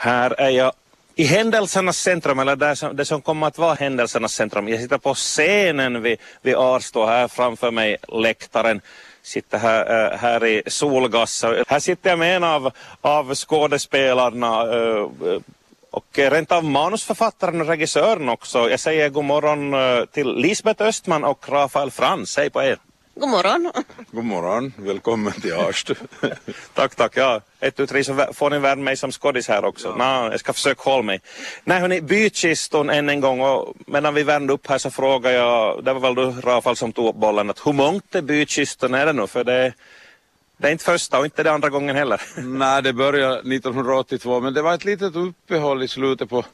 Här är jag i händelsernas centrum, eller där som, det som kommer att vara händelsernas centrum. Jag sitter på scenen vid, vid Arstå, här framför mig läktaren. Sitter här, äh, här i Solgassa. Här sitter jag med en av, av skådespelarna äh, och rent av manusförfattaren och regissören också. Jag säger god morgon äh, till Lisbeth Östman och Rafael Frans. Hej på er! God morgon. God morgon, välkommen till Arstu. tack, tack. Ja. Ett, tu, tre så får ni värma mig som skådis här också. Ja. Nå, jag ska försöka hålla mig. Nej hörni, bytkiston än en gång och medan vi värmde upp här så frågade jag, det var väl du Rafael som tog upp bollen, att hur mångt är bytkiston är det nu? För det, det är inte första och inte det andra gången heller. Nej, det började 1982 men det var ett litet uppehåll i slutet på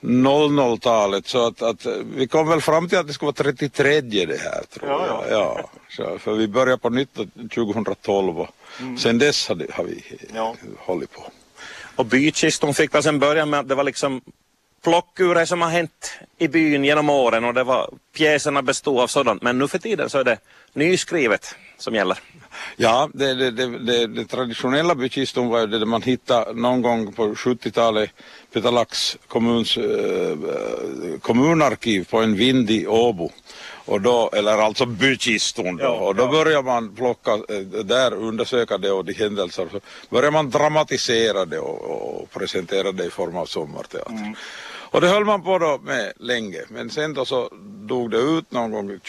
00-talet så att, att, vi kom väl fram till att det skulle vara 33 det här tror jag. Ja, ja. För vi började på nytt 2012 och mm. sen dess har, har vi ja. hållit på. Och bykiston fick väl sen börja med att det var liksom plockurer som har hänt i byn genom åren och det var pjäserna bestod av sådant men nu för tiden så är det nyskrivet som gäller. Ja, det, det, det, det traditionella bykiston var ju det man hittade någon gång på 70-talet Petalax kommuns äh, kommunarkiv på en vind i Åbo. Och då, eller alltså bykiston då, ja, och då ja. börjar man plocka, äh, där undersöka det och de händelser, så börjar man dramatisera det och, och presentera det i form av sommarteater. Mm. Och det höll man på då med länge, men sen då så dog det ut någon gång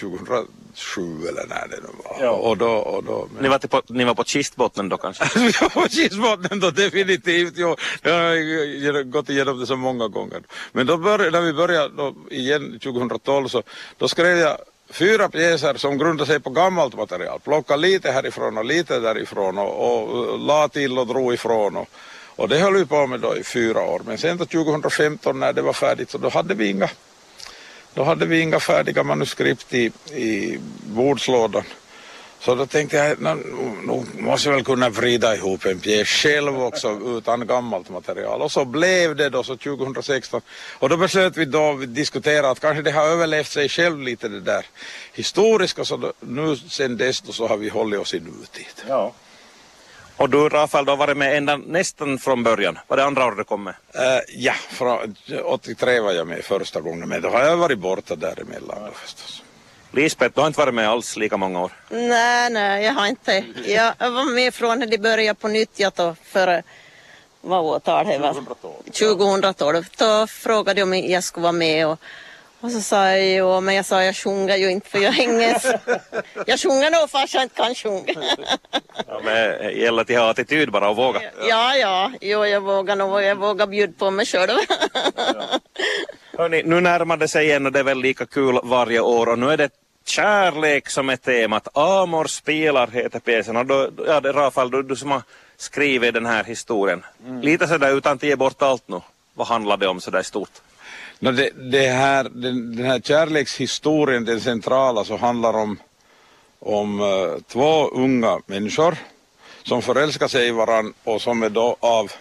2007 eller när det nu var. Ja. Och då, och då, men... ni, var på, ni var på kistbottnen då kanske? vi var på kistbottnen då definitivt, jo. Jag har gått igenom det så många gånger. Men då började, när vi började då igen 2012 så då skrev jag fyra pjäser som grundar sig på gammalt material. Plocka lite härifrån och lite därifrån och, och la till och drog ifrån. Och, och det höll vi på med då i fyra år. Men sen då 2015 när det var färdigt så då hade vi inga, då hade vi inga färdiga manuskript i, i bordslådan. Så då tänkte jag, nu, nu måste jag väl kunna vrida ihop en pjäs själv också utan gammalt material. Och så blev det då så 2016. Och då beslöt vi då diskutera att kanske det har överlevt sig själv lite det där historiska. Så då, nu sen dess då så har vi hållit oss i nutid. Ja. Och du Rafael, du har varit med ända nästan från början. Var det andra året du kom med? Uh, ja, från 83 var jag med första gången, men då har jag varit borta däremellan då förstås. Lisbeth, du har inte varit med alls lika många år? Nej, nej, jag har inte. Jag var med från när de började på nytt, jag då, för vad årtal det var? 2012. 2012. Då frågade de om jag skulle vara med och och så sa jag jo, men jag sa jag sjunger ju inte för jag hänger. jag sjunger nog fast jag inte kan sjunga. ja, men det gäller att ha attityd bara och våga. Ja, ja, jo, jag vågar nog, jag vågar bjuda på mig själv. ja. Hörrni, nu närmar det sig igen och det är väl lika kul varje år och nu är det kärlek som är temat. Amor spelar heter pjäsen och då, ja, det är Rafael, du, du som har skrivit den här historien. Mm. Lite sådär utan att ge bort allt nu. Vad handlar det om sådär stort? No, det, det här, den, den, här kärlekshistorien, den centrala, så handlar om, om uh, två unga människor som förälskar sig i varandra och som är då av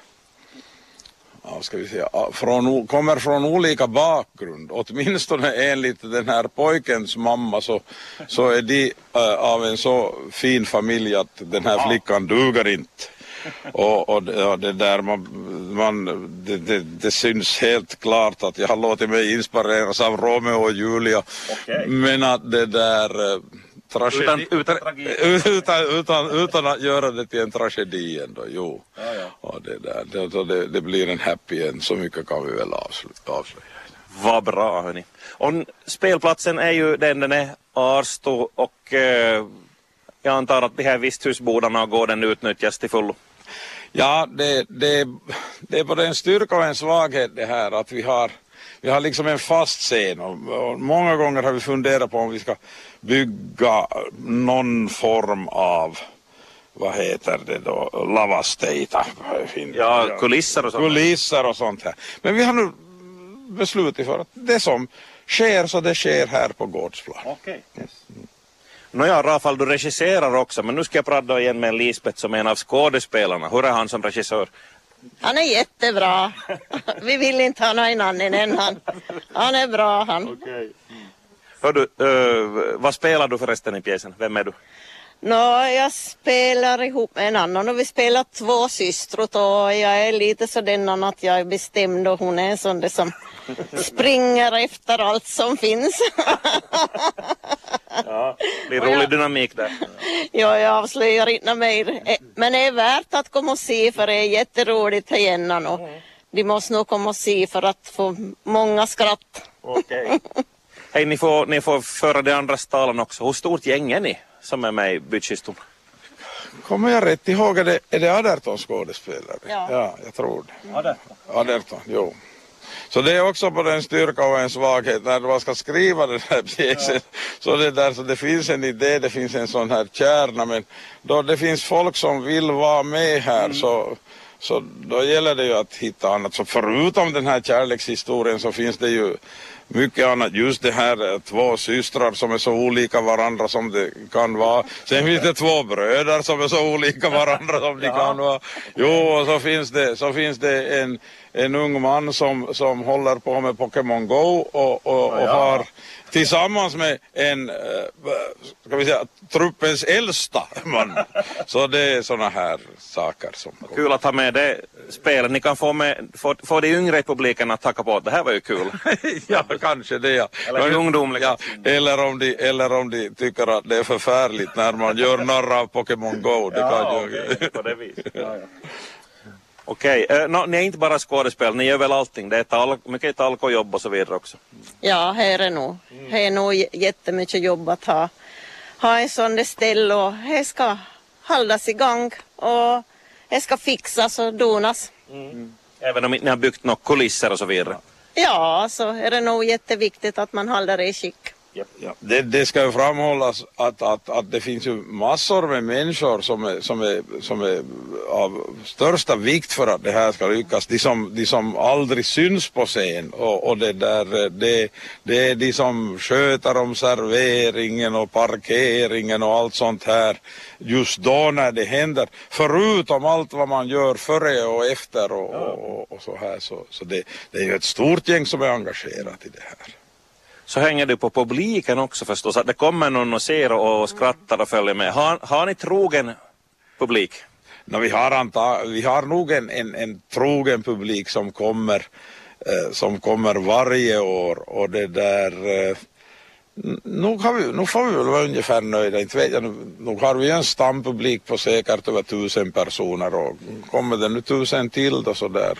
ja, ska vi säga, från, kommer från olika bakgrund. Åtminstone enligt den här pojkens mamma så, så är de uh, av en så fin familj att den här flickan duger inte och, och, och, det där man, man det, det, det, syns helt klart att jag har låtit mig inspireras av Romeo och Julia okay. men att det där eh, utan, utan, utan, utan, utan, att göra det till en tragedi ändå, jo. Ja, ja. Och det, där, det, det, det, blir en happy end, så mycket kan vi väl avslöja. Vad bra hörni. Och spelplatsen är ju den den är, Arsto och eh, jag antar att de här visthusbodarna och gården utnyttjas till fullo. Ja, det, det, det är både en styrka och en svaghet det här att vi har, vi har liksom en fast scen och, och många gånger har vi funderat på om vi ska bygga någon form av vad heter det då, lavasteita. Ja, kulisser och sånt. Kulisser och sånt här. Men vi har nu beslutat för att det som sker så det sker här på gårdsplan. Okay. Yes. Nåja, Rafael, du regisserar också, men nu ska jag prata igen med Lisbeth som är en av skådespelarna. Hur är han som regissör? Han är jättebra. Vi vill inte ha någon annan än han. Han är bra han. Okay. Hör du, uh, vad spelar du förresten i pjäsen? Vem är du? Nå, jag spelar ihop med en annan och vi spelar två systrar och jag är lite så den att jag är bestämd och hon är en sån där som springer efter allt som finns. Ja, det blir rolig dynamik där. ja, jag avslöjar inte mer. Eh, Men det är värt att komma och se för det är jätteroligt här igen och de måste nog komma och se för att få många skratt. Okej. Hej, ni får, ni får föra de andras talan också. Hur stort gäng är ni som är med i Bytkiston? Kommer jag rätt ihåg, är det, är det 18 skådespelare? Ja. ja, jag tror det. 18, jo. Så det är också på den styrka och en svaghet när man ska skriva den här pjäsen. Så det, där, så det finns en idé, det finns en sån här kärna men då det finns folk som vill vara med här så, så då gäller det ju att hitta annat. Så förutom den här kärlekshistorien så finns det ju mycket annat. Just det här eh, två systrar som är så olika varandra som det kan vara. Sen finns det två bröder som är så olika varandra som de kan vara. Jo, och så finns det, så finns det en, en ung man som, som håller på med Pokémon Go och, och, och har tillsammans med en, eh, ska vi säga, truppens äldsta man. Så det är såna här saker som Kul att ha med det spelet. Ni kan få, med, få, få de yngre i publiken att tacka på det här var ju kul. ja, kanske det ja. Eller Men- ungdomligt. Ja, eller, om de, eller om de tycker att det är förfärligt när man gör narr av Pokémon Go. Det kan ju... på det viset. Okej, eh, nå, ni är inte bara skådespel, ni gör väl allting? Det är tal, mycket talkojobb och så vidare också. Ja, här är nog, här är nog j- jättemycket jobb att ha, ha en sån där ställe och det ska hållas igång och det ska fixas och donas. Även om inte ni har byggt några kulisser och så vidare. Ja, så är det nog jätteviktigt att man håller det i skick. Ja, det, det ska ju framhållas att, att, att det finns ju massor med människor som är, som, är, som är av största vikt för att det här ska lyckas. De som, de som aldrig syns på scen och, och det, där, det, det är de som sköter om serveringen och parkeringen och allt sånt här just då när det händer. Förutom allt vad man gör före och efter och, och, och, och så här. Så, så det, det är ju ett stort gäng som är engagerat i det här. Så hänger det på publiken också förstås, att det kommer någon och ser och skrattar och följer med. Har, har ni trogen publik? No, vi, har anta, vi har nog en, en, en trogen publik som kommer, eh, som kommer varje år och det där eh, nog, har vi, nog får vi väl vara ungefär nöjda, inte vet jag, nog, nog har vi en stampublik på säkert över tusen personer och kommer det nu tusen till då så där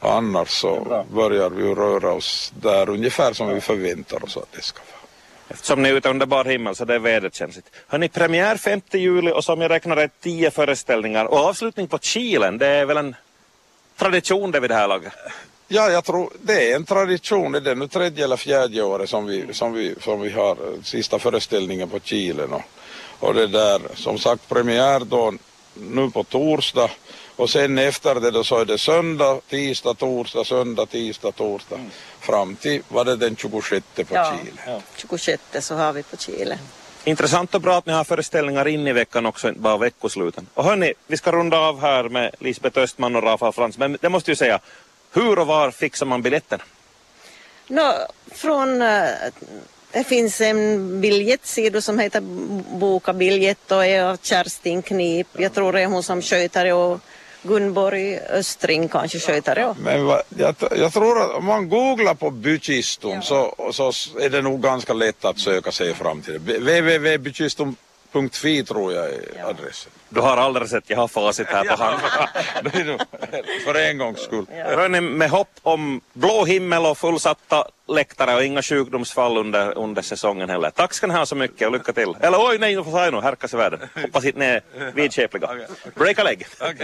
annars så börjar vi röra oss där ungefär som vi förväntar oss att det ska vara. Eftersom ni är ute under bar himmel så det är väderkänsligt. Har ni premiär 5 juli och som jag räknar rätt 10 föreställningar och avslutning på Kilen. Det är väl en tradition det vid det här laget? Ja, jag tror det är en tradition. Det är nu tredje eller fjärde året som vi, som vi, som vi har eh, sista föreställningen på Kilen. Och, och det där, som sagt, premiär då nu på torsdag och sen efter det då så är det söndag, tisdag, torsdag, söndag, tisdag, torsdag fram till, var det den 26 på Chile. 26 så har vi på Chile. Intressant och bra att ni har föreställningar in i veckan också, inte bara veckosluten. Och hörni, vi ska runda av här med Lisbeth Östman och Rafael Frans, men det måste ju säga, hur och var fixar man biljetten? Nå, från, eh, det finns en biljettsida som heter Boka biljett och är av Kerstin Knip. Jag tror det är hon som sköter det och Gunborg Östring kanske sköter det. Men va, jag, jag tror att om man googlar på bykiston så, så är det nog ganska lätt att söka sig fram till det. www.bykiston.fi tror jag är adressen. Du har alldeles rätt, jag har facit här på hand. För en gångs skull. Hörni, med hopp om blå himmel och fullsatta läktare och inga sjukdomsfall under, under säsongen heller. Tack ska ni ha så mycket och lycka till. Eller oj, nej, nu får jag nu, härkas i världen. Hoppas inte ni är vidskepliga. Break a leg. Okay.